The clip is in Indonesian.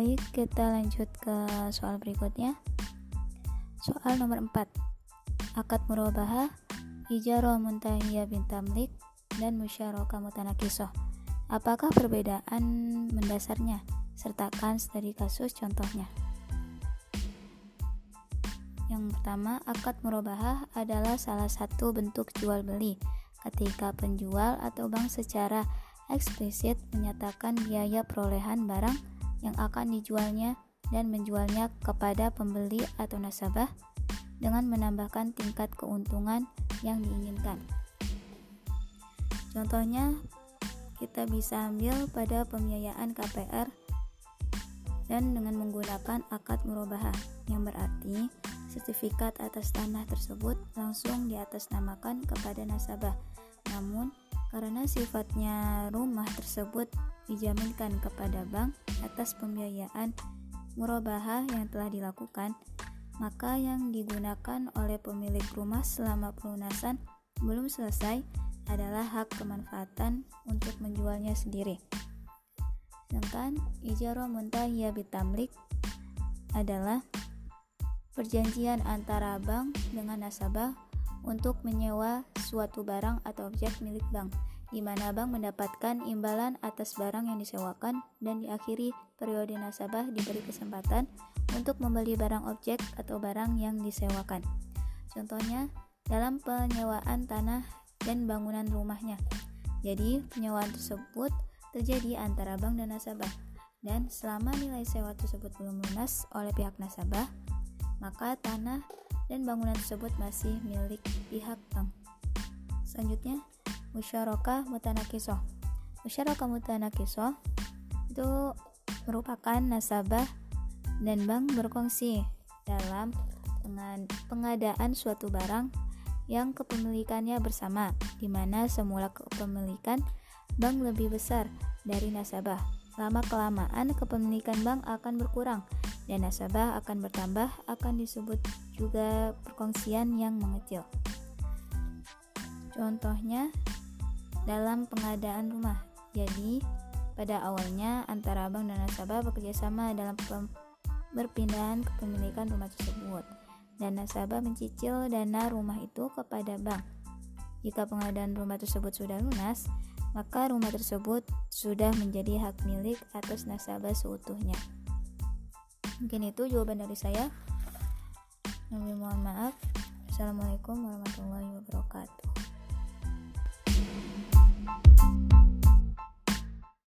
Baik, kita lanjut ke soal berikutnya. Soal nomor 4. Akad murabahah, ijarah muntahiyah bin tamlik, dan musyarakah mutanakisoh. Apakah perbedaan mendasarnya? Sertakan studi kasus contohnya. Yang pertama, akad murabahah adalah salah satu bentuk jual beli ketika penjual atau bank secara eksplisit menyatakan biaya perolehan barang yang akan dijualnya dan menjualnya kepada pembeli atau nasabah dengan menambahkan tingkat keuntungan yang diinginkan. Contohnya, kita bisa ambil pada pembiayaan KPR dan dengan menggunakan akad murabahah yang berarti sertifikat atas tanah tersebut langsung diatasnamakan kepada nasabah. Namun, karena sifatnya rumah tersebut dijaminkan kepada bank atas pembiayaan murabahah yang telah dilakukan, maka yang digunakan oleh pemilik rumah selama pelunasan belum selesai adalah hak kemanfaatan untuk menjualnya sendiri. Sedangkan ijarah muntahiyah bitamlik adalah perjanjian antara bank dengan nasabah untuk menyewa suatu barang atau objek milik bank, di mana bank mendapatkan imbalan atas barang yang disewakan dan diakhiri periode nasabah diberi kesempatan untuk membeli barang objek atau barang yang disewakan. Contohnya, dalam penyewaan tanah dan bangunan rumahnya. Jadi, penyewaan tersebut terjadi antara bank dan nasabah. Dan selama nilai sewa tersebut belum lunas oleh pihak nasabah, maka tanah dan bangunan tersebut masih milik pihak bank. Selanjutnya, musyarakah mutanakisoh. Musyarakah mutanakisoh itu merupakan nasabah dan bank berkongsi dalam pengadaan suatu barang yang kepemilikannya bersama, di mana semula kepemilikan bank lebih besar dari nasabah. Lama-kelamaan kepemilikan bank akan berkurang dan nasabah akan bertambah akan disebut juga perkongsian yang mengecil. Contohnya dalam pengadaan rumah. Jadi, pada awalnya antara bank dan nasabah bekerjasama dalam berpindahan kepemilikan rumah tersebut dan nasabah mencicil dana rumah itu kepada bank. Jika pengadaan rumah tersebut sudah lunas, maka rumah tersebut sudah menjadi hak milik atas nasabah seutuhnya. Mungkin itu jawaban dari saya. Nabi mohon maaf. Assalamualaikum warahmatullahi.